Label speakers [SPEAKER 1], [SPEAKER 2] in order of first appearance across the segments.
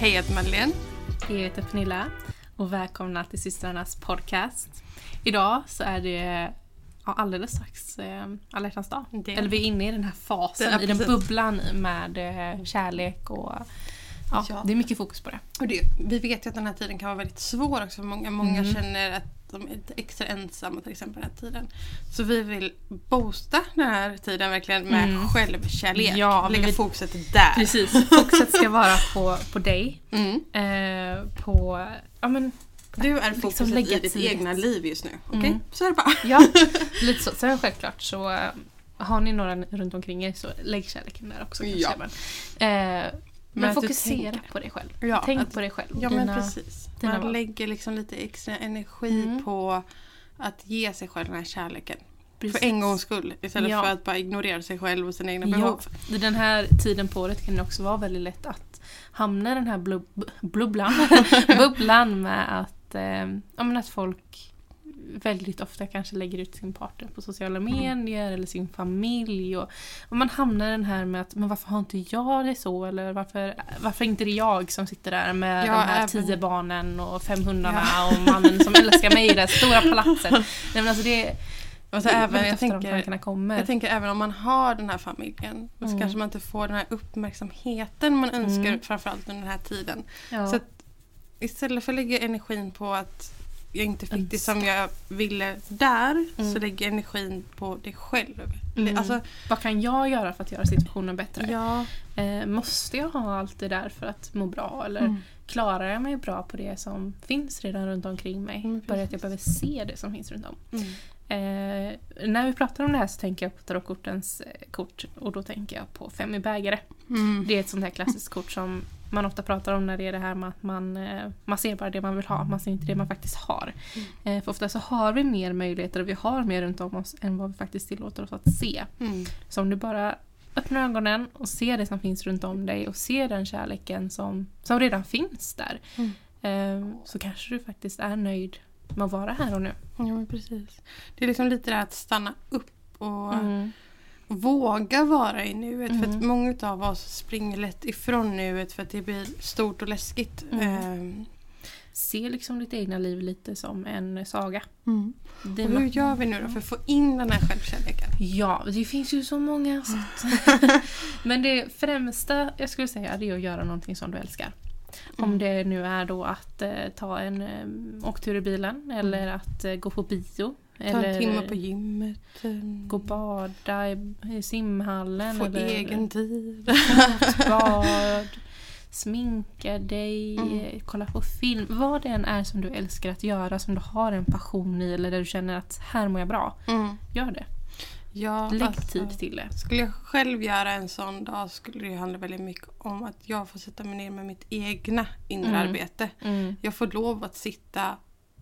[SPEAKER 1] Hej, jag heter Madeleine.
[SPEAKER 2] Jag heter Pernilla och välkomna till systrarnas podcast. Idag så är det ja, alldeles strax eh, alla dag.
[SPEAKER 1] Det.
[SPEAKER 2] Eller vi är inne i den här fasen,
[SPEAKER 1] Ja,
[SPEAKER 2] i den bubblan med eh, kärlek och ja,
[SPEAKER 1] Ja.
[SPEAKER 2] det är mycket fokus på det.
[SPEAKER 1] Och det, vi vet ju att den här tiden kan vara väldigt svår också många. Många
[SPEAKER 2] Mm.
[SPEAKER 1] känner att de är lite extra ensamma till exempel den här tiden. Så vi vill boosta den här tiden verkligen med
[SPEAKER 2] Mm.
[SPEAKER 1] självkärlek.
[SPEAKER 2] Ja, vi
[SPEAKER 1] Lägga
[SPEAKER 2] vill-
[SPEAKER 1] fokuset där.
[SPEAKER 2] Precis, fokuset ska vara på, på dig.
[SPEAKER 1] Mm.
[SPEAKER 2] Eh, på, ja men,
[SPEAKER 1] Du är
[SPEAKER 2] Liksom
[SPEAKER 1] fokuset
[SPEAKER 2] lägga
[SPEAKER 1] i ditt egna liv just nu. Okej?
[SPEAKER 2] Mm.
[SPEAKER 1] Så är det bara.
[SPEAKER 2] ja, lite så. Sen självklart så eh, har ni några runt omkring er så lägg kärleken där också kanske
[SPEAKER 1] Ja.
[SPEAKER 2] Eh,
[SPEAKER 1] Men
[SPEAKER 2] men fokusera
[SPEAKER 1] tänker.
[SPEAKER 2] på dig själv.
[SPEAKER 1] Ja,
[SPEAKER 2] Tänk
[SPEAKER 1] att-
[SPEAKER 2] på dig själv.
[SPEAKER 1] Ja men
[SPEAKER 2] Dina-
[SPEAKER 1] precis.
[SPEAKER 2] dina
[SPEAKER 1] Man
[SPEAKER 2] val.
[SPEAKER 1] lägger liksom lite extra energi
[SPEAKER 2] Mm.
[SPEAKER 1] på att ge sig själv den här kärleken.
[SPEAKER 2] precis.
[SPEAKER 1] För en gångs skull. Istället
[SPEAKER 2] Ja.
[SPEAKER 1] för att bara ignorera sig själv och sina egna
[SPEAKER 2] Ja.
[SPEAKER 1] behov.
[SPEAKER 2] Den här tiden på året kan det också vara väldigt lätt att hamna i den här blub, blubblan, bubblan med att, eh, ja, men att folk väldigt ofta kanske lägger ut sin partner på sociala medier eller sin familj. Och, och man hamnar i den här med att men varför har inte jag det så? Eller varför, varför inte det jag som sitter där med
[SPEAKER 1] Ja,
[SPEAKER 2] de här
[SPEAKER 1] även-
[SPEAKER 2] tio barnen och fem hundarna och mannen som älskar mig i det här stora palatset. Nej, men alltså det,
[SPEAKER 1] Och så
[SPEAKER 2] är
[SPEAKER 1] även, jag tänker. Jag tänker även om man har den här familjen så
[SPEAKER 2] Mm.
[SPEAKER 1] kanske man inte får den här uppmärksamheten man önskar
[SPEAKER 2] Mm.
[SPEAKER 1] framförallt under den här tiden.
[SPEAKER 2] ja.
[SPEAKER 1] Så att istället för att lägga energin på att jag inte fick det som jag ville där
[SPEAKER 2] Mm.
[SPEAKER 1] så lägger jag energin på det själv.
[SPEAKER 2] Mm.
[SPEAKER 1] Alltså,
[SPEAKER 2] Vad kan jag göra för att göra situationen bättre?
[SPEAKER 1] ja.
[SPEAKER 2] Eh, måste jag ha allt det där för att må bra? Eller
[SPEAKER 1] Mm.
[SPEAKER 2] klarar jag mig bra på det som finns redan runt omkring mig?
[SPEAKER 1] Mm,
[SPEAKER 2] Bara att jag behöver se det som finns runt om.
[SPEAKER 1] Mm.
[SPEAKER 2] Eh, när vi pratar om det här så tänker jag på tarotkortens eh, kort och då tänker jag på fem i bägare.
[SPEAKER 1] Mm.
[SPEAKER 2] Det är ett sånt här klassiskt kort som man ofta pratar om när det är det här med att man, eh, man ser bara det man vill ha, man ser inte det man faktiskt har. Eh, för ofta så har vi mer möjligheter och vi har mer runt om oss än vad vi faktiskt tillåter oss att se.
[SPEAKER 1] Mm.
[SPEAKER 2] Så om du bara öppnar ögonen och ser det som finns runt om dig och ser den kärleken som, som redan finns där.
[SPEAKER 1] Mm.
[SPEAKER 2] så kanske du faktiskt är nöjd med att vara här och nu.
[SPEAKER 1] Ja, men precis. Det är liksom lite det att stanna upp och
[SPEAKER 2] Mm.
[SPEAKER 1] våga vara i nuet. För att
[SPEAKER 2] Mm.
[SPEAKER 1] många av oss springer lätt ifrån nuet för att det blir stort och läskigt.
[SPEAKER 2] Mm.
[SPEAKER 1] Ehm,
[SPEAKER 2] Se liksom ditt egna liv lite som en saga.
[SPEAKER 1] Och
[SPEAKER 2] Dina-
[SPEAKER 1] hur gör vi nu då för att få in den här självkärleken?
[SPEAKER 2] Ja, det finns ju så många sätt. Men det främsta jag skulle säga är att göra någonting som du älskar. Om
[SPEAKER 1] Mm.
[SPEAKER 2] det nu är då att eh, ta en eh, åktur i bilen eller att eh, gå på bio.
[SPEAKER 1] Ta
[SPEAKER 2] eller
[SPEAKER 1] en timme på gymmet. ehm,
[SPEAKER 2] gå och bada i, i simhallen.
[SPEAKER 1] Få
[SPEAKER 2] eller
[SPEAKER 1] egen tid.
[SPEAKER 2] bad, sminka dig,
[SPEAKER 1] Mm.
[SPEAKER 2] kolla på film. Vad det än är som du älskar att göra, som du har en passion i eller där du känner att här mår jag bra.
[SPEAKER 1] Mm.
[SPEAKER 2] Gör det.
[SPEAKER 1] Ja,
[SPEAKER 2] Lägg
[SPEAKER 1] alltså,
[SPEAKER 2] tid till det.
[SPEAKER 1] Skulle jag själv göra en sån dag skulle det handla väldigt mycket om att jag får sätta mig ner med mitt egna inre
[SPEAKER 2] Mm.
[SPEAKER 1] arbete.
[SPEAKER 2] Mm.
[SPEAKER 1] Jag får lov att sitta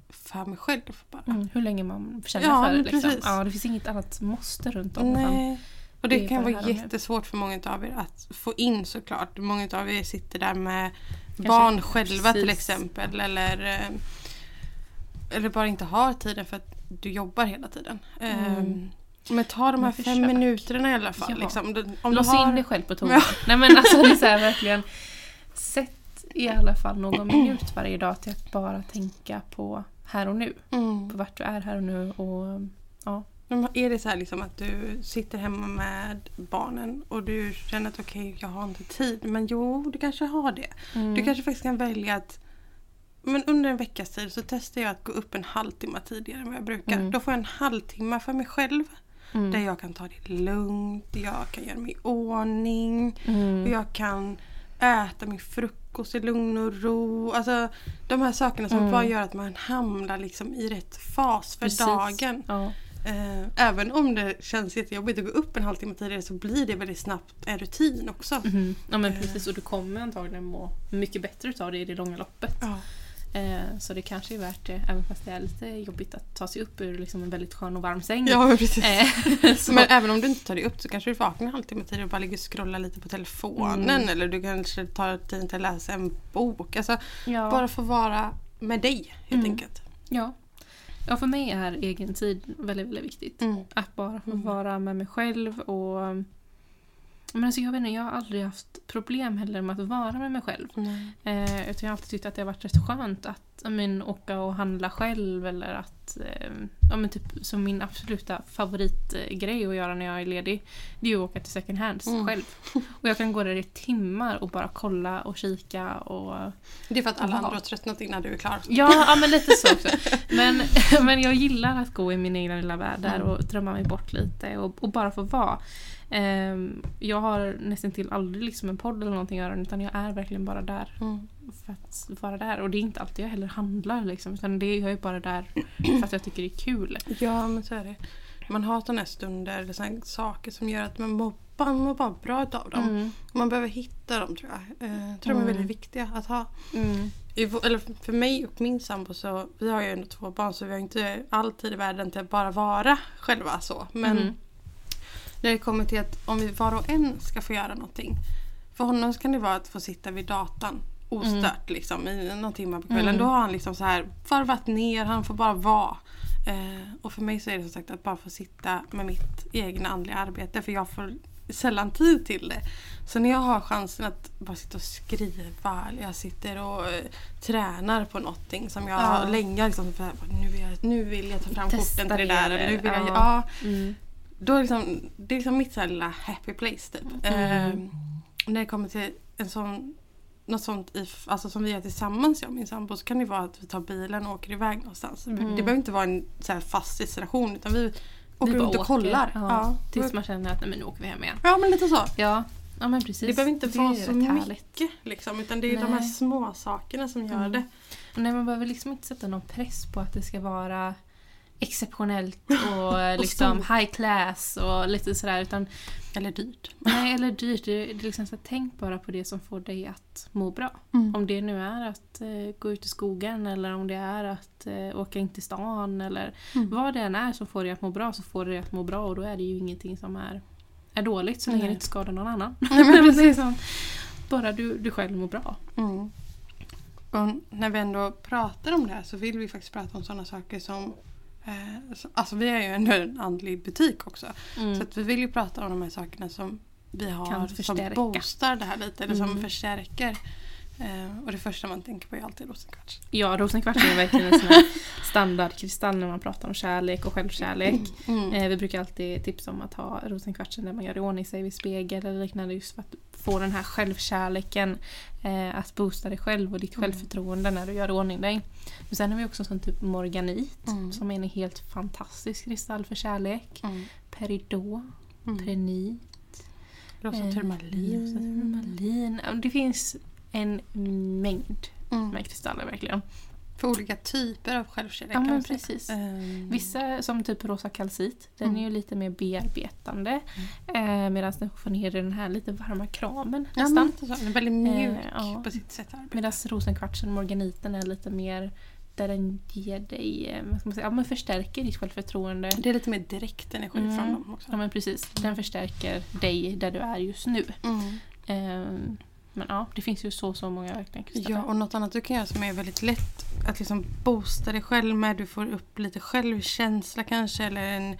[SPEAKER 1] för mig själv bara.
[SPEAKER 2] Mm, hur länge man känner
[SPEAKER 1] Ja,
[SPEAKER 2] för det. Liksom.
[SPEAKER 1] precis.
[SPEAKER 2] Ja, det finns inget annat måste runt om.
[SPEAKER 1] Nej. Och det,
[SPEAKER 2] det
[SPEAKER 1] kan vara jättesvårt för många av er att få in såklart. Många av er sitter där med barn själva till
[SPEAKER 2] precis.
[SPEAKER 1] exempel. Eller, eh, eller bara inte har tiden för att du jobbar hela tiden.
[SPEAKER 2] Mm.
[SPEAKER 1] Ehm, Men ta de här fem
[SPEAKER 2] försök.
[SPEAKER 1] minuterna i alla fall.
[SPEAKER 2] Ja.
[SPEAKER 1] Liksom. Om
[SPEAKER 2] Lås
[SPEAKER 1] har...
[SPEAKER 2] in dig själv på toan. Nej men alltså det är så här, verkligen. Sätt i alla fall någon minut varje dag till att bara tänka på här och nu.
[SPEAKER 1] Mm.
[SPEAKER 2] På vart du är här och nu och ja.
[SPEAKER 1] Men Är det så här liksom att du sitter hemma med barnen och du känner att okej, jag har inte tid. Men jo, du kanske har det.
[SPEAKER 2] Mm.
[SPEAKER 1] Du kanske faktiskt kan välja att men under en veckas tid så testar jag att gå upp en halvtimme tidigare än vad jag brukar.
[SPEAKER 2] Mm.
[SPEAKER 1] Då får jag en halvtimme för mig själv.
[SPEAKER 2] Mm.
[SPEAKER 1] Där jag kan ta det lugnt, jag kan göra mig i ordning.
[SPEAKER 2] Mm.
[SPEAKER 1] Och jag kan äta min frukost i lugn och ro. Alltså de här sakerna som
[SPEAKER 2] Mm.
[SPEAKER 1] bara gör att man hamnar liksom i rätt fas för
[SPEAKER 2] Precis.
[SPEAKER 1] dagen.
[SPEAKER 2] Ja.
[SPEAKER 1] Eh, även om det känns jättejobbigt att gå upp en halvtimme tidigare så blir det väldigt snabbt en rutin också.
[SPEAKER 2] Mhm. ja men
[SPEAKER 1] Eh.
[SPEAKER 2] precis och du kommer antagligen må mycket bättre utav det i det långa loppet.
[SPEAKER 1] Ja.
[SPEAKER 2] Eh, så det kanske är värt det även fast det är lite jobbigt att ta sig upp ur liksom en väldigt skön och varm säng.
[SPEAKER 1] ja, precis.
[SPEAKER 2] Eh,
[SPEAKER 1] Men även om du inte tar dig upp så kanske du vaknar en halvtimme tidigare och bara ligger och scrollar lite på telefonen.
[SPEAKER 2] Mm.
[SPEAKER 1] Eller du kanske tar tiden till att läsa en bok. Alltså,
[SPEAKER 2] ja.
[SPEAKER 1] Bara få vara med dig helt
[SPEAKER 2] Mm.
[SPEAKER 1] enkelt.
[SPEAKER 2] Ja. ja, för mig är egen tid väldigt, väldigt viktigt.
[SPEAKER 1] Mm.
[SPEAKER 2] Att bara få
[SPEAKER 1] Mm.
[SPEAKER 2] vara med mig själv och Men alltså jag vet inte, jag har aldrig haft problem heller med att vara med mig själv. Eh, utan jag har alltid tyckt att det har varit rätt skönt att men, åka och handla själv eller att eh, ja, men typ, som min absoluta favoritgrej att göra när jag är ledig det är att åka till second hands
[SPEAKER 1] Mm.
[SPEAKER 2] själv. Och jag kan gå där i timmar och bara kolla och kika och
[SPEAKER 1] Det är för att alla andra har tröttnat innan du är klar.
[SPEAKER 2] Ja, ja men lite så också. Men, men jag gillar att gå i min egna lilla värld där
[SPEAKER 1] Mm.
[SPEAKER 2] och drömma mig bort lite och, och bara få vara. Ehm, jag har nästan till aldrig liksom en podd eller någonting att göra utan jag är verkligen bara där
[SPEAKER 1] Mm.
[SPEAKER 2] för att vara där. Och det är inte alltid jag heller handlar liksom utan det, jag är bara där för att jag tycker det är kul.
[SPEAKER 1] Ja, men så är det. Man har sådana stunder eller såna saker som gör att man mår, man mår bara bra utav dem.
[SPEAKER 2] Mm.
[SPEAKER 1] Man behöver hitta dem tror jag. Eh, jag tror de är
[SPEAKER 2] Mm.
[SPEAKER 1] väldigt viktiga att ha.
[SPEAKER 2] Mm.
[SPEAKER 1] I, eller för mig och min sambo så, vi har ju ändå två barn så vi har inte all tid i världen till att bara vara själva så. Men
[SPEAKER 2] Mm.
[SPEAKER 1] När det kommer till att om vi var och en ska få göra någonting. För honom kan det vara att få sitta vid datan ostört liksom i någon timme på kvällen.
[SPEAKER 2] Mm.
[SPEAKER 1] Då har han liksom så här varvat ner, han får bara vara. Eh, och för mig så är det som sagt att bara få sitta med mitt egna andliga arbete för jag får sällan tid till det. Så när jag har chansen att bara sitta och skriva eller jag sitter och eh, tränar på någonting som jag
[SPEAKER 2] Ja.
[SPEAKER 1] länge liksom, nu, vill jag, nu vill jag ta fram
[SPEAKER 2] Testa
[SPEAKER 1] korten till det där. Eller nu vill jag,
[SPEAKER 2] ja.
[SPEAKER 1] ja.
[SPEAKER 2] Mm.
[SPEAKER 1] Då liksom, det är liksom mitt så lilla happy place typ.
[SPEAKER 2] Mm.
[SPEAKER 1] Eh, när det kommer till en sån, något sånt i, alltså som vi gör tillsammans jag och min sambo så kan det vara att vi tar bilen och åker iväg någonstans.
[SPEAKER 2] Mm.
[SPEAKER 1] Det behöver inte vara en så fast destination utan vi åker
[SPEAKER 2] Vi
[SPEAKER 1] runt och kollar.
[SPEAKER 2] Ja,
[SPEAKER 1] Ja.
[SPEAKER 2] Tills man känner att nej, men nu åker vi hem igen.
[SPEAKER 1] ja men lite så.
[SPEAKER 2] Ja, ja men precis.
[SPEAKER 1] Det behöver inte
[SPEAKER 2] Det
[SPEAKER 1] vara så mycket
[SPEAKER 2] härligt.
[SPEAKER 1] liksom, utan det är de här
[SPEAKER 2] Nej.
[SPEAKER 1] små sakerna som gör
[SPEAKER 2] Mm.
[SPEAKER 1] det.
[SPEAKER 2] Nej, man behöver liksom inte sätta någon press på att det ska vara exceptionellt och liksom
[SPEAKER 1] stort.
[SPEAKER 2] high class och lite sådär. Utan,
[SPEAKER 1] Eller dyrt.
[SPEAKER 2] nej, eller dyrt. Det, är liksom så tänk bara på det som får dig att må bra.
[SPEAKER 1] Mm.
[SPEAKER 2] Om det nu är att eh, gå ut i skogen eller om det är att eh, åka in till stan eller
[SPEAKER 1] Mm.
[SPEAKER 2] vad det än är som får dig att må bra så får det dig att må bra och då är det ju ingenting som är, är dåligt så länge det inte skadar någon annan.
[SPEAKER 1] Nej, men
[SPEAKER 2] Det är
[SPEAKER 1] precis.
[SPEAKER 2] som, bara du, du själv mår bra.
[SPEAKER 1] Mm. Och när vi ändå pratar om det här så vill vi faktiskt prata om sådana saker som eh, Alltså vi är ju ändå en andlig butik också.
[SPEAKER 2] Mm.
[SPEAKER 1] Så att vi vill ju prata om de här sakerna som vi har som boostar det här lite. Eller som
[SPEAKER 2] Mm.
[SPEAKER 1] förstärker. Eh, och det första man tänker på är alltid rosenkvarts.
[SPEAKER 2] Ja, rosenkvarts är verkligen en sån här standardkristall när man pratar om kärlek och självkärlek.
[SPEAKER 1] Mm.
[SPEAKER 2] Eh, vi brukar alltid tipsa om att ha rosenkvartsen när man gör i ordning sig vid spegel eller liknande just för att få den här självkärleken eh, att boosta dig själv och ditt
[SPEAKER 1] Mm.
[SPEAKER 2] självförtroende när du gör i ordning dig. Men sen har vi också sån typ morganit
[SPEAKER 1] Mm.
[SPEAKER 2] som är en helt fantastisk kristall för kärlek.
[SPEAKER 1] Mm.
[SPEAKER 2] Peridot,
[SPEAKER 1] Mm.
[SPEAKER 2] trenit,
[SPEAKER 1] Rosa turmalin.
[SPEAKER 2] Det finns en mängd
[SPEAKER 1] Mm.
[SPEAKER 2] med kristaller verkligen.
[SPEAKER 1] För olika typer av självkärlek.
[SPEAKER 2] Ja, men precis.
[SPEAKER 1] Eh,
[SPEAKER 2] Vissa som typ rosa kalcit, den
[SPEAKER 1] Mm.
[SPEAKER 2] är ju lite mer bearbetande. Eh, Medan den får ner i den här lite varma kramen
[SPEAKER 1] Ja, men
[SPEAKER 2] nästan.
[SPEAKER 1] så. Den är väldigt mjuk
[SPEAKER 2] Eh, ja.
[SPEAKER 1] på sitt sätt.
[SPEAKER 2] Medan rosenkvartsen, morganiten, är lite mer där den ger dig, eh, vad ska man säga, ja men förstärker ditt självförtroende.
[SPEAKER 1] Det är lite mer direkt energi
[SPEAKER 2] Mm.
[SPEAKER 1] från dem också.
[SPEAKER 2] Ja men precis, den förstärker dig där du är just nu.
[SPEAKER 1] Mm.
[SPEAKER 2] Eh, men ja, det finns ju så så många verkligen.
[SPEAKER 1] Ja, och något annat du kan göra som är väldigt lätt att liksom boosta dig själv med. Du får upp lite självkänsla kanske eller en...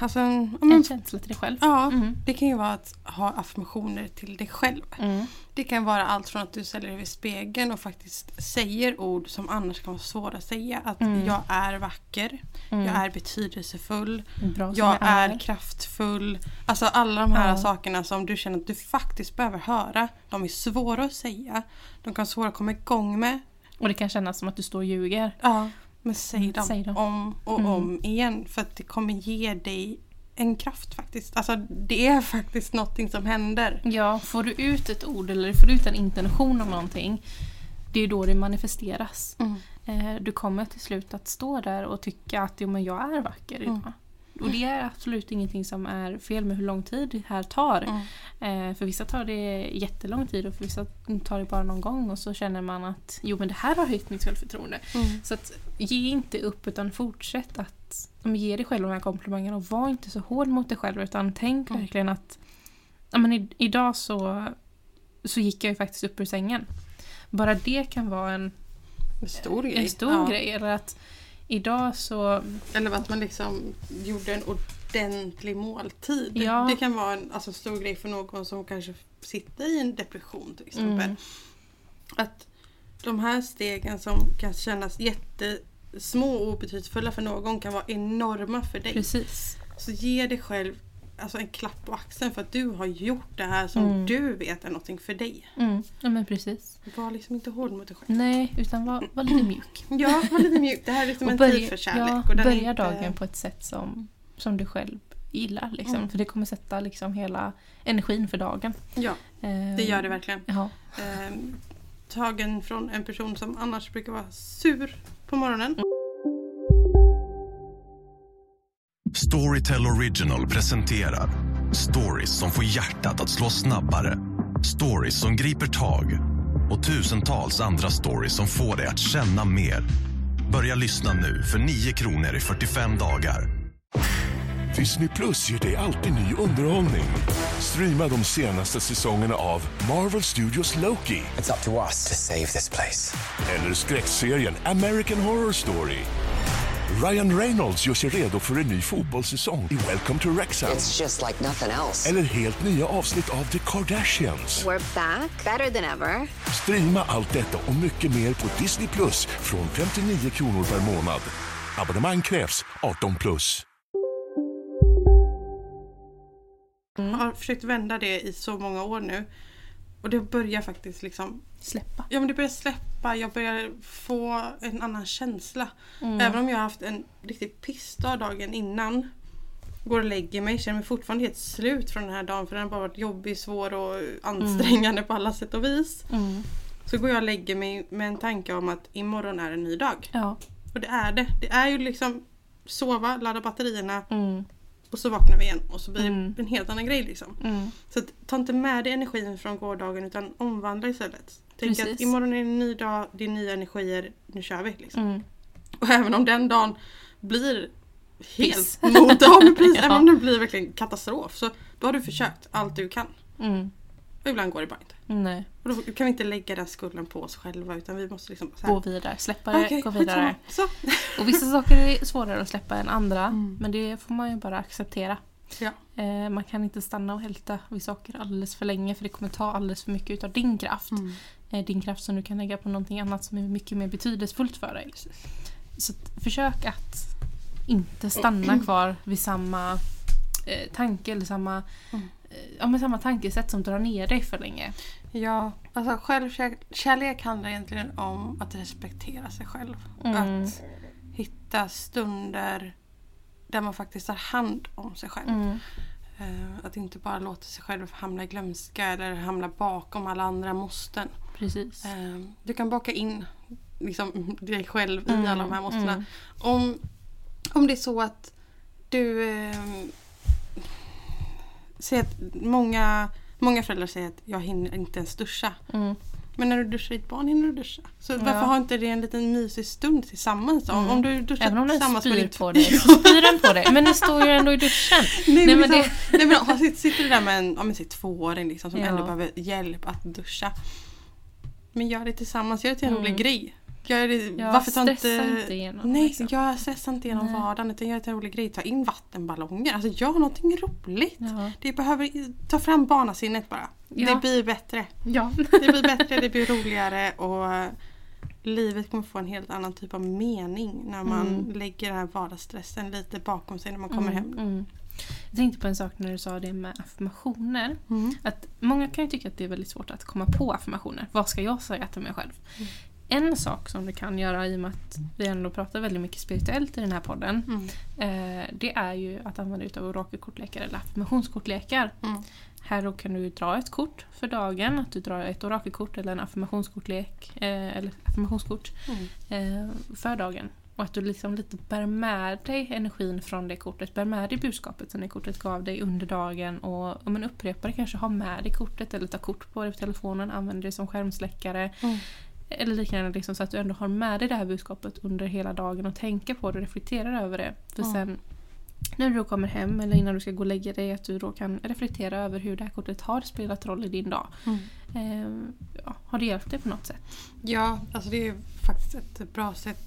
[SPEAKER 1] Alltså en,
[SPEAKER 2] En känsla till dig själv.
[SPEAKER 1] ja,
[SPEAKER 2] Mm.
[SPEAKER 1] det kan ju vara att ha affirmationer till dig själv.
[SPEAKER 2] Mm.
[SPEAKER 1] Det kan vara allt från att du ställer dig vid spegeln och faktiskt säger ord som annars kan vara svåra att säga. Att
[SPEAKER 2] Mm.
[SPEAKER 1] jag är vacker,
[SPEAKER 2] Mm.
[SPEAKER 1] jag är betydelsefull,
[SPEAKER 2] som
[SPEAKER 1] jag är kraftfull. Alltså alla de här
[SPEAKER 2] Ja.
[SPEAKER 1] sakerna som du känner att du faktiskt behöver höra. De är svåra att säga. De kan vara svåra att komma igång med.
[SPEAKER 2] Och det kan kännas som att du står och ljuger.
[SPEAKER 1] Ja, men säg
[SPEAKER 2] Mm,
[SPEAKER 1] dem,
[SPEAKER 2] säg dem.
[SPEAKER 1] om och
[SPEAKER 2] Mm.
[SPEAKER 1] om igen. För att det kommer ge dig en kraft faktiskt. Alltså det är faktiskt någonting som händer.
[SPEAKER 2] Ja, får du ut ett ord eller får du ut en intention om någonting, det är då det manifesteras. Eh, Du kommer till slut att stå där och tycka att jo, men jag är vacker idag.
[SPEAKER 1] Mm.
[SPEAKER 2] Och det är absolut ingenting som är fel med hur lång tid det här tar.
[SPEAKER 1] Mm.
[SPEAKER 2] Eh, för vissa tar det jättelång tid och för vissa tar det bara någon gång och så känner man att jo men det här har höjt mitt självförtroende.
[SPEAKER 1] Mm.
[SPEAKER 2] Så att ge inte upp utan fortsätt att ge dig själv de här komplimangerna och var inte så hård mot dig själv utan tänk
[SPEAKER 1] Mm.
[SPEAKER 2] verkligen att ja, men i, idag så, så gick jag ju faktiskt upp ur sängen. Bara det kan vara en,
[SPEAKER 1] En stor grej.
[SPEAKER 2] en stor
[SPEAKER 1] Ja.
[SPEAKER 2] grej. Eller att idag så...
[SPEAKER 1] Eller att man liksom gjorde en ordentlig måltid.
[SPEAKER 2] Ja.
[SPEAKER 1] Det kan vara en alltså, stor grej för någon som kanske sitter i en depression till exempel.
[SPEAKER 2] Mm.
[SPEAKER 1] Att de här stegen som kan kännas jättesmå och obetydelsfulla för någon kan vara enorma för dig.
[SPEAKER 2] Precis.
[SPEAKER 1] Så ge dig själv alltså, en klapp på axeln för att du har gjort det här som
[SPEAKER 2] Mm.
[SPEAKER 1] du vet är någonting för dig.
[SPEAKER 2] Mm. Ja men precis.
[SPEAKER 1] Var liksom inte hård mot dig själv.
[SPEAKER 2] Nej, utan var, var lite mjuk.
[SPEAKER 1] Ja, var lite mjuk. Det här är liksom
[SPEAKER 2] Och
[SPEAKER 1] en
[SPEAKER 2] börja,
[SPEAKER 1] tid för kärlek.
[SPEAKER 2] ja,
[SPEAKER 1] och
[SPEAKER 2] börja
[SPEAKER 1] inte-
[SPEAKER 2] dagen på ett sätt som, som du själv gillar. Liksom.
[SPEAKER 1] Mm.
[SPEAKER 2] För det kommer sätta liksom hela energin för dagen.
[SPEAKER 1] Ja,
[SPEAKER 2] Eh,
[SPEAKER 1] det gör det verkligen.
[SPEAKER 2] Ja.
[SPEAKER 1] Ehm, tagen från en person som annars brukar vara sur på morgonen.
[SPEAKER 3] Storytel Original presenterar stories som får hjärtat att slå snabbare. Stories som griper tag och tusentals andra stories som får dig att känna mer. Börja lyssna nu för 9 kronor i 45 dagar.
[SPEAKER 4] Disney Plus ger dig alltid ny underhållning. Streama de senaste säsongerna av Marvel Studios Loki
[SPEAKER 5] It's up to us to save this place.
[SPEAKER 4] eller skräckserien American Horror Story. Ryan Reynolds gör sig redo för en ny fotbollssäsong i Welcome to Wrexham.
[SPEAKER 5] It's just like nothing else.
[SPEAKER 4] Eller helt nya avsnitt av The Kardashians.
[SPEAKER 6] We're back, better than ever.
[SPEAKER 4] Streama allt detta och mycket mer på Disney Plus från 59 kronor per månad. Abonnemang krävs 18 plus.
[SPEAKER 1] Jag har försökt vända det i så många år nu. Och det börjar faktiskt liksom
[SPEAKER 2] Släppa.
[SPEAKER 1] Ja men det börjar släppa, jag börjar få en annan känsla.
[SPEAKER 2] Mm.
[SPEAKER 1] Även om jag har haft en riktigt pissdag dagen innan. Går och lägger mig, känner mig fortfarande helt slut från den här dagen för den har bara varit jobbig, svår och ansträngande på alla sätt och vis.
[SPEAKER 2] Mm.
[SPEAKER 1] Så går jag och lägger mig med en tanke om att imorgon är en ny dag.
[SPEAKER 2] Ja.
[SPEAKER 1] Och det är det. Det är ju liksom sova, ladda batterierna
[SPEAKER 2] Mm.
[SPEAKER 1] Och så vaknar vi igen och så blir
[SPEAKER 2] Mm.
[SPEAKER 1] det en helt annan grej liksom.
[SPEAKER 2] Mm.
[SPEAKER 1] Så att, ta inte med dig energin från gårdagen utan omvandla istället. Tänk
[SPEAKER 2] Precis.
[SPEAKER 1] att imorgon är en ny dag, det är nya energier, nu kör vi. Liksom.
[SPEAKER 2] Mm.
[SPEAKER 1] Och även om den dagen blir helt
[SPEAKER 2] Piss.
[SPEAKER 1] mot men precis,
[SPEAKER 2] Ja.
[SPEAKER 1] även om den blir verkligen katastrof så då har du försökt allt du kan.
[SPEAKER 2] Mm.
[SPEAKER 1] Och ibland går det bara inte.
[SPEAKER 2] Nej.
[SPEAKER 1] Och då kan vi inte lägga den skulden på oss själva utan vi måste liksom så här,
[SPEAKER 2] Gå vidare. Släppa det,
[SPEAKER 1] Okej,
[SPEAKER 2] gå vidare.
[SPEAKER 1] Så.
[SPEAKER 2] Och vissa saker är svårare att släppa än andra.
[SPEAKER 1] Mm.
[SPEAKER 2] Men det får man ju bara acceptera.
[SPEAKER 1] Ja.
[SPEAKER 2] Eh, man kan inte stanna och hälta vid saker alldeles för länge för det kommer ta alldeles för mycket utav din kraft.
[SPEAKER 1] Mm.
[SPEAKER 2] Eh, din kraft som du kan lägga på någonting annat som är mycket mer betydelsefullt för dig. Så försök att inte stanna kvar vid samma eh, tanke eller samma,
[SPEAKER 1] Mm.
[SPEAKER 2] Eh, ja, men samma tankesätt som drar ner dig för länge.
[SPEAKER 1] Ja, alltså självkärlek handlar egentligen om att respektera sig själv.
[SPEAKER 2] Mm.
[SPEAKER 1] Att hitta stunder där man faktiskt tar hand om sig själv.
[SPEAKER 2] Mm.
[SPEAKER 1] Eh, att inte bara låta sig själv hamna i glömska eller hamna bakom alla andra måsten.
[SPEAKER 2] Precis.
[SPEAKER 1] Eh, du kan baka in liksom, dig själv i
[SPEAKER 2] Mm,
[SPEAKER 1] alla de här måstena.
[SPEAKER 2] mm.
[SPEAKER 1] Om, om det är så att du... Säger att många, många föräldrar säger att jag hinner inte ens duscha.
[SPEAKER 2] Mm.
[SPEAKER 1] Men när du duschar ditt barn hinner du duscha. Så varför
[SPEAKER 2] Ja.
[SPEAKER 1] har inte det en liten mysig stund tillsammans då?
[SPEAKER 2] Mm.
[SPEAKER 1] Om du duschar
[SPEAKER 2] Även om den spyr
[SPEAKER 1] ditt-
[SPEAKER 2] på dig så spyr den på dig. Men ni står ju ändå i duschen.
[SPEAKER 1] Nej,
[SPEAKER 2] Nej,
[SPEAKER 1] men liksom, nej, men, sitter, du där med en ja, men, tvååring liksom, som
[SPEAKER 2] Ja.
[SPEAKER 1] ändå behöver hjälp att duscha. Men gör det tillsammans, gör det till en
[SPEAKER 2] Mm.
[SPEAKER 1] rolig grej. Gör det,
[SPEAKER 2] Ja,
[SPEAKER 1] varför ta
[SPEAKER 2] stressa
[SPEAKER 1] inte...
[SPEAKER 2] inte igenom,
[SPEAKER 1] Nej,
[SPEAKER 2] liksom.
[SPEAKER 1] jag stressar inte igenom
[SPEAKER 2] Nej.
[SPEAKER 1] vardagen utan gör det till en rolig grej. Ta in vattenballonger, alltså gör någonting roligt.
[SPEAKER 2] Ja.
[SPEAKER 1] Det behöver, ta fram barnasinnet bara.
[SPEAKER 2] Ja.
[SPEAKER 1] Det blir bättre.
[SPEAKER 2] Ja.
[SPEAKER 1] Det blir bättre, det blir roligare och eh, livet kommer få en helt annan typ av mening när man
[SPEAKER 2] Mm.
[SPEAKER 1] lägger den här vardagsstressen lite bakom sig när man kommer hem.
[SPEAKER 2] Mm. Jag tänkte på en sak när du sa det med affirmationer.
[SPEAKER 1] Mm.
[SPEAKER 2] Att många kan ju tycka att det är väldigt svårt att komma på affirmationer. Vad ska jag säga till mig själv? En sak som du kan göra i och med att vi ändå pratar väldigt mycket spirituellt i den här podden.
[SPEAKER 1] Mm.
[SPEAKER 2] Eh, det är ju att använda utav orakelkortlekar eller affirmationskortlekar.
[SPEAKER 1] Mm.
[SPEAKER 2] Här då kan du dra ett kort för dagen. Att du drar ett orakelkort eller en affirmationskortlek. Eh, eller affirmationskort
[SPEAKER 1] Mm.
[SPEAKER 2] eh, för dagen. Och att du liksom lite bär med dig energin från det kortet, bär med dig budskapet som det kortet gav dig under dagen och om man upprepar det kanske ha med dig kortet eller ta kort på det på telefonen, använder det som skärmsläckare.
[SPEAKER 1] Mm.
[SPEAKER 2] Eller liknande liksom, så att du ändå har med dig det här budskapet under hela dagen och tänker på det och reflekterar över det. För
[SPEAKER 1] Mm.
[SPEAKER 2] sen när du då kommer hem eller innan du ska gå och lägga dig att du då kan reflektera över hur det här kortet har spelat roll i din dag.
[SPEAKER 1] Mm.
[SPEAKER 2] Eh, ja, har det hjälpt dig på något sätt?
[SPEAKER 1] Ja, alltså det är faktiskt ett bra sätt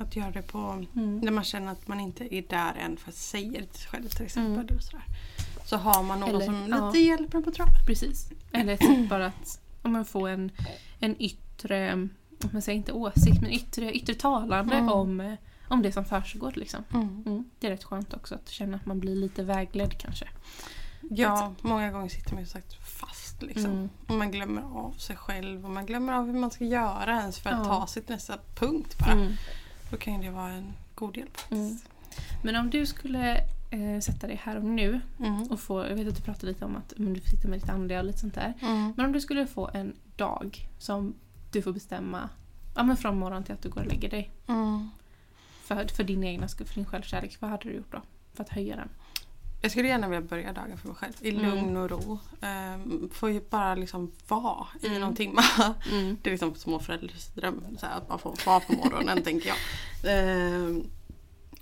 [SPEAKER 1] Att göra det på
[SPEAKER 2] Mm.
[SPEAKER 1] när man känner att man inte är där än för att säga det till sig själv till exempel.
[SPEAKER 2] Mm.
[SPEAKER 1] Eller sådär. Så har man någon
[SPEAKER 2] Eller,
[SPEAKER 1] som
[SPEAKER 2] ja.
[SPEAKER 1] lite hjälper en på traven.
[SPEAKER 2] Precis. Eller typ bara att om man får en, en yttre, man säger inte åsikt, men yttre, yttre talande
[SPEAKER 1] Mm.
[SPEAKER 2] om, eh, om det som försiggår. Liksom.
[SPEAKER 1] Mm.
[SPEAKER 2] Mm. Det är rätt skönt också att känna att man blir lite vägledd kanske.
[SPEAKER 1] Ja, många gånger sitter man ju sagt fast liksom.
[SPEAKER 2] Mm.
[SPEAKER 1] Och man glömmer av sig själv och man glömmer av hur man ska göra ens för att ta sig till nästa punkt bara.
[SPEAKER 2] Mm.
[SPEAKER 1] Då kan ju det vara en god hjälp.
[SPEAKER 2] Men om du skulle eh, sätta dig här och nu
[SPEAKER 1] Mm.
[SPEAKER 2] och få, jag vet att du pratade lite om att men du sitter med ditt andliga och lite sånt där.
[SPEAKER 1] Mm.
[SPEAKER 2] Men om du skulle få en dag som du får bestämma ja, men från morgon till att du går och lägger dig.
[SPEAKER 1] Mm.
[SPEAKER 2] För, för din egna skull, för din självkärlek. Vad hade du gjort då? För att höja den?
[SPEAKER 1] Jag skulle gärna vilja börja dagen för mig själv i
[SPEAKER 2] Mm.
[SPEAKER 1] lugn och ro. Um, få ju bara liksom vara i
[SPEAKER 2] Mm.
[SPEAKER 1] någon timme.
[SPEAKER 2] Mm.
[SPEAKER 1] Det är liksom småförälders dröm. Så här, att man får vara på morgonen tänker jag. Ehm,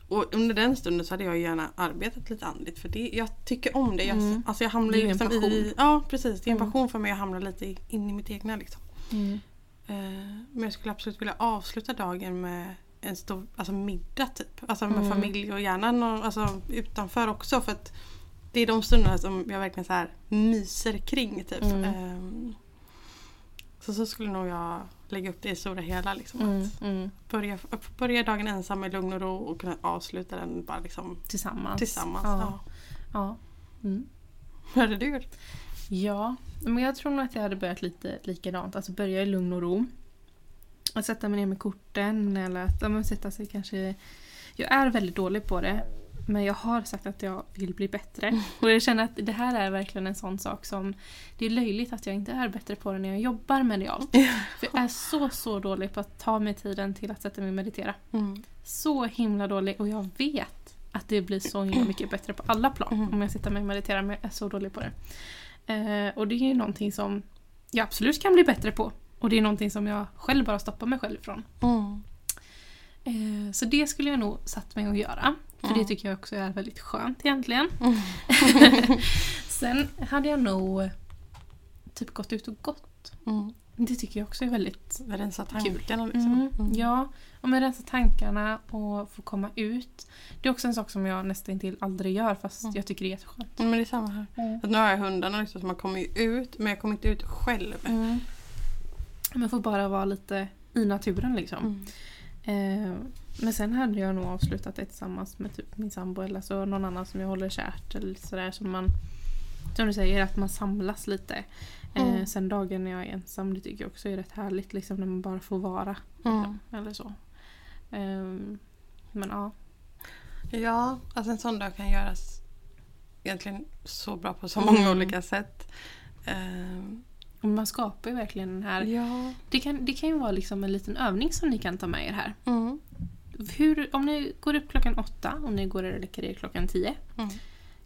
[SPEAKER 1] och under den stunden så hade jag gärna arbetat lite andligt för det, jag tycker om det. Jag,
[SPEAKER 2] Mm.
[SPEAKER 1] alltså jag hamnar
[SPEAKER 2] Det är
[SPEAKER 1] ju
[SPEAKER 2] en
[SPEAKER 1] liksom i...
[SPEAKER 2] passion.
[SPEAKER 1] Ja precis, det är en
[SPEAKER 2] Mm.
[SPEAKER 1] passion för mig att hamna lite in i mitt egna. Liksom.
[SPEAKER 2] Mm.
[SPEAKER 1] Ehm, men jag skulle absolut vilja avsluta dagen med en stor alltså middag typ. Alltså med
[SPEAKER 2] Mm.
[SPEAKER 1] familj och gärna någon, alltså, utanför också. För att det är de stunderna som jag verkligen så här myser kring. Typ.
[SPEAKER 2] Mm.
[SPEAKER 1] Ehm, så så skulle nog jag lägga upp det i stora hela. Liksom,
[SPEAKER 2] Mm.
[SPEAKER 1] att
[SPEAKER 2] Mm.
[SPEAKER 1] börja, börja dagen ensam i lugn och ro och kunna avsluta den bara liksom
[SPEAKER 2] Tillsammans.
[SPEAKER 1] tillsammans.
[SPEAKER 2] Ja.
[SPEAKER 1] Ja.
[SPEAKER 2] ja. Mm.
[SPEAKER 1] Hur hade du gjort?
[SPEAKER 2] Ja, men jag tror nog att jag hade börjat lite likadant. Alltså börja i lugn och ro. Att sätta mig ner med korten eller att ja, sätta sig kanske... Jag är väldigt dålig på det. Men jag har sagt att jag vill bli bättre. Och jag känner att det här är verkligen en sån sak som... Det är löjligt att jag inte är bättre på det när jag jobbar medialt. För jag är så, så dålig på att ta mig tiden till att sätta mig och meditera.
[SPEAKER 1] Mm.
[SPEAKER 2] Så himla dålig och jag vet att det blir så himla mycket bättre på alla plan
[SPEAKER 1] Mm.
[SPEAKER 2] om jag sitter med och mediterar men jag är så dålig på det. Eh, och det är ju någonting som jag absolut kan bli bättre på. Och det är någonting som jag själv bara stoppar mig själv ifrån.
[SPEAKER 1] Mm.
[SPEAKER 2] Eh, så det skulle jag nog satt mig att göra. För
[SPEAKER 1] Mm.
[SPEAKER 2] det tycker jag också är väldigt skönt egentligen. Sen hade jag nog typ gått ut och gått.
[SPEAKER 1] Mm.
[SPEAKER 2] Det tycker jag också är väldigt
[SPEAKER 1] Rensa
[SPEAKER 2] Kul.
[SPEAKER 1] tankarna liksom.
[SPEAKER 2] Mm,
[SPEAKER 1] Mm.
[SPEAKER 2] Ja, och med rensa tankarna och få komma ut. Det är också en sak som jag nästan till aldrig gör fast
[SPEAKER 1] Mm.
[SPEAKER 2] jag tycker det är jätteskönt.
[SPEAKER 1] Mm, Men det är samma här. Att nu har jag hundarna liksom, så man kommer ju ut men jag kommer inte ut själv.
[SPEAKER 2] Mm. Men får bara vara lite i naturen liksom.
[SPEAKER 1] Mm.
[SPEAKER 2] Eh, men sen hade jag nog avslutat det tillsammans med typ min sambo eller så någon annan som jag håller kärt. Eller sådär som man som du säger, att man samlas lite. Eh,
[SPEAKER 1] Mm.
[SPEAKER 2] sen dagen när jag är ensam, det tycker jag också är rätt härligt liksom när man bara får vara.
[SPEAKER 1] Mm.
[SPEAKER 2] Eller så. Ehm, men ja.
[SPEAKER 1] Ja, alltså en sån dag kan göras egentligen så bra på så många
[SPEAKER 2] Mm.
[SPEAKER 1] olika sätt. Ehm,
[SPEAKER 2] Och man skapar ju verkligen den här...
[SPEAKER 1] ja.
[SPEAKER 2] Det kan, det kan ju vara liksom en liten övning som ni kan ta med er här. Hur, om ni går upp klockan åtta och ni går och lägger er klockan tio.
[SPEAKER 1] Mm.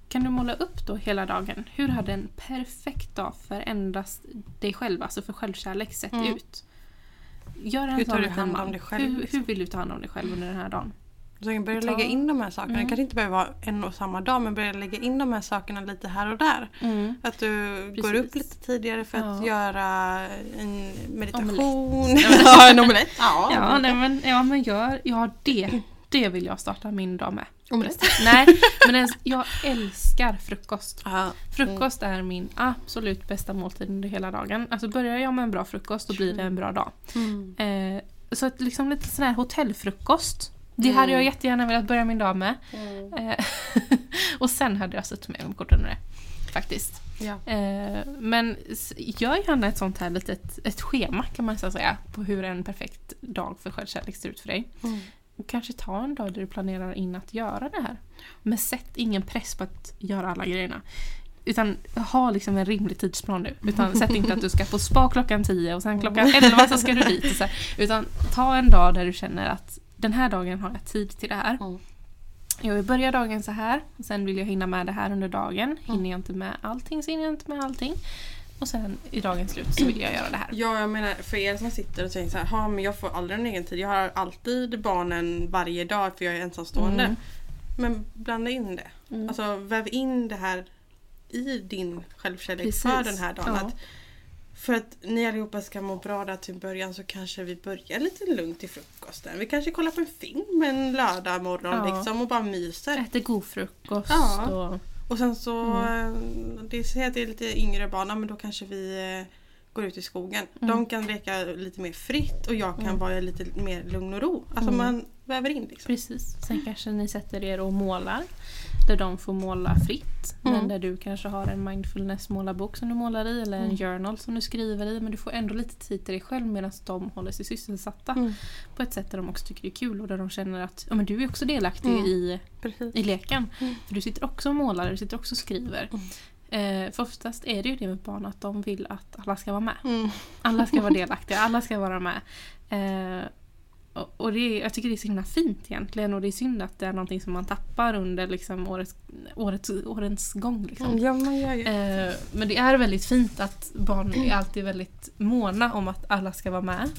[SPEAKER 2] Kan du måla upp då hela dagen? Hur hade en perfekt dag för endast dig själv, alltså för självkärlek, sett
[SPEAKER 1] Mm.
[SPEAKER 2] ut? Gör en
[SPEAKER 1] Hur tar du hand om dig själv,
[SPEAKER 2] Hur,
[SPEAKER 1] liksom?
[SPEAKER 2] hur vill du ta hand om dig själv under den här dagen?
[SPEAKER 1] Så jag kan börja lägga in de här sakerna.
[SPEAKER 2] Mm.
[SPEAKER 1] Det kanske inte behöver vara en och samma dag men börja lägga in de här sakerna lite här och där. Att du går
[SPEAKER 2] Precis.
[SPEAKER 1] upp lite tidigare för att
[SPEAKER 2] Ja.
[SPEAKER 1] göra en meditation.
[SPEAKER 2] Omelett.
[SPEAKER 1] ja, en omelett. Ja,
[SPEAKER 2] Ja, nej, men, ja, men gör, ja det, det vill jag starta min dag med.
[SPEAKER 1] Omelett.
[SPEAKER 2] Nej, men ens, jag älskar frukost.
[SPEAKER 1] Ja.
[SPEAKER 2] Frukost är min absolut bästa måltid under hela dagen. Alltså börjar jag med en bra frukost då blir det en bra dag.
[SPEAKER 1] Mm.
[SPEAKER 2] Eh, så att liksom lite sån här hotellfrukost. Det hade jag jättegärna velat börja min dag med. Eh, och sen hade jag suttit med korten med det. Faktiskt.
[SPEAKER 1] Ja.
[SPEAKER 2] Eh, men gör gärna ett sånt här litet ett schema kan man säga på hur en perfekt dag för självkärlek ser ut för dig.
[SPEAKER 1] Mm.
[SPEAKER 2] Och kanske ta en dag där du planerar in att göra det här. Men sätt ingen press på att göra alla grejerna. Utan ha liksom en rimlig tidsplan nu. Utan sätt inte att du ska på spa klockan 10 och sen klockan 11 så ska du dit. Utan ta en dag där du känner att den här dagen har jag tid till det här.
[SPEAKER 1] Mm.
[SPEAKER 2] Jag vill börja dagen så här. och Sen vill jag hinna med det här under dagen. Hinner jag inte med allting så hinner jag inte med allting. Och sen i dagens slut så vill jag göra det här.
[SPEAKER 1] Ja, jag menar för er som sitter och säger så här, "Ha, men jag får aldrig en egen tid. Jag har alltid barnen varje dag för jag är ensamstående.
[SPEAKER 2] Mm.
[SPEAKER 1] Men blanda in det.
[SPEAKER 2] Mm.
[SPEAKER 1] Alltså väv in det här i din självkärlek
[SPEAKER 2] Precis.
[SPEAKER 1] för den här dagen.
[SPEAKER 2] Ja.
[SPEAKER 1] Att för att ni allihopa ska må bra där till början så kanske vi börjar lite lugnt till frukosten. Vi kanske kollar på en film en lördag morgon
[SPEAKER 2] Ja.
[SPEAKER 1] liksom och bara myser.
[SPEAKER 2] Äter god frukost
[SPEAKER 1] Ja.
[SPEAKER 2] och...
[SPEAKER 1] Och sen så,
[SPEAKER 2] Mm.
[SPEAKER 1] eh, det säger att det är lite yngre barn, men då kanske vi eh, går ut i skogen.
[SPEAKER 2] Mm.
[SPEAKER 1] De kan leka lite mer fritt och jag kan vara i lite mer lugn och ro. Alltså
[SPEAKER 2] Mm.
[SPEAKER 1] man väver in liksom.
[SPEAKER 2] Precis. Sen kanske ni sätter er och målar. Där de får måla fritt. Men
[SPEAKER 1] Mm.
[SPEAKER 2] där du kanske har en mindfulness målarbok som du målar i. Eller en
[SPEAKER 1] Mm.
[SPEAKER 2] journal som du skriver i. Men du får ändå lite tid till dig själv medan de håller sig sysselsatta.
[SPEAKER 1] Mm.
[SPEAKER 2] På ett sätt där de också tycker det är kul och där de känner att ja, men du är också delaktig
[SPEAKER 1] Mm.
[SPEAKER 2] i,
[SPEAKER 1] Precis.
[SPEAKER 2] i leken.
[SPEAKER 1] Mm.
[SPEAKER 2] För du sitter också och målar, du sitter också och skriver. Eh, för oftast är det ju det med barn att de vill att alla ska vara med.
[SPEAKER 1] Mm.
[SPEAKER 2] Alla ska vara delaktiga, alla ska vara med. Eh, och och det jag tycker det är så himla fint egentligen och det är synd att det är någonting som man tappar under liksom årets, årets, årens gång. Liksom.
[SPEAKER 1] Ja, man gör ju.
[SPEAKER 2] Eh, men det är väldigt fint att barn är alltid väldigt måna om att alla ska vara med.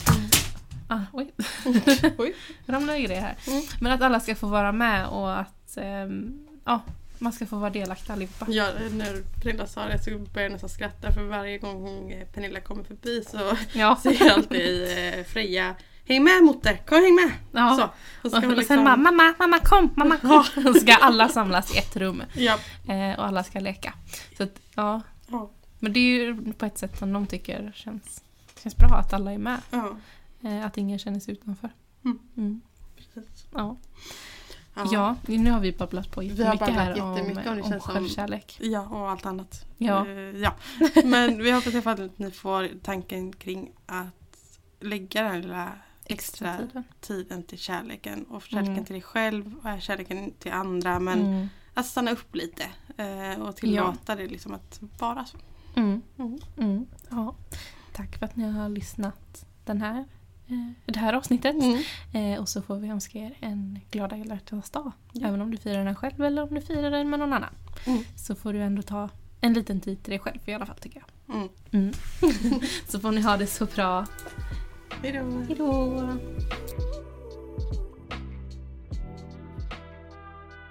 [SPEAKER 2] Ah, oj,
[SPEAKER 1] Oj.
[SPEAKER 2] ramlade i det här.
[SPEAKER 1] Mm.
[SPEAKER 2] Men att alla ska få vara med och att ehm, ja, man ska få vara delaktig allihopa.
[SPEAKER 1] Ja, när Pernilla sa det så började jag nästan skratta för varje gång eh, Pernilla kommer förbi så
[SPEAKER 2] Ja.
[SPEAKER 1] säger alltid eh, Freja Häng med Motte, kom häng med!
[SPEAKER 2] Ja.
[SPEAKER 1] Så. Och så
[SPEAKER 2] Och, och sen
[SPEAKER 1] liksom-
[SPEAKER 2] bara mamma, mamma kom, mamma kom. Och så ska alla samlas i ett rum
[SPEAKER 1] Ja.
[SPEAKER 2] eh, och alla ska leka. Så att, ja.
[SPEAKER 1] Ja.
[SPEAKER 2] Men det är ju på ett sätt som de tycker känns, känns bra att alla är med.
[SPEAKER 1] Ja.
[SPEAKER 2] Eh, att ingen känner sig utanför.
[SPEAKER 1] Mm.
[SPEAKER 2] Mm.
[SPEAKER 1] Precis.
[SPEAKER 2] Ja. ja, nu har vi babblat på
[SPEAKER 1] har
[SPEAKER 2] jättemycket
[SPEAKER 1] babblat
[SPEAKER 2] här om,
[SPEAKER 1] jättemycket
[SPEAKER 2] om
[SPEAKER 1] känns som-
[SPEAKER 2] självkärlek.
[SPEAKER 1] Ja, och allt annat.
[SPEAKER 2] Ja.
[SPEAKER 1] Eh, ja. Men vi hoppas i alla fall att ni får tanken kring att lägga den här lilla extra
[SPEAKER 2] tiden.
[SPEAKER 1] tiden till kärleken och kärleken
[SPEAKER 2] Mm.
[SPEAKER 1] till dig själv och kärleken till andra. Men
[SPEAKER 2] Mm.
[SPEAKER 1] att stanna upp lite eh, och tillåta det liksom att vara så.
[SPEAKER 2] Mm.
[SPEAKER 1] Mm.
[SPEAKER 2] Mm. Ja. Tack för att ni har lyssnat den här, eh, det här avsnittet. Eh, och så får vi önska er en glada alla hjärtans dag.
[SPEAKER 1] Ja.
[SPEAKER 2] Även om du firar den själv eller om du firar den med någon annan.
[SPEAKER 1] Mm.
[SPEAKER 2] Så får du ändå ta en liten tid till dig själv i alla fall tycker jag.
[SPEAKER 1] Mm.
[SPEAKER 2] Mm. så får ni ha det så bra.
[SPEAKER 1] Hej då!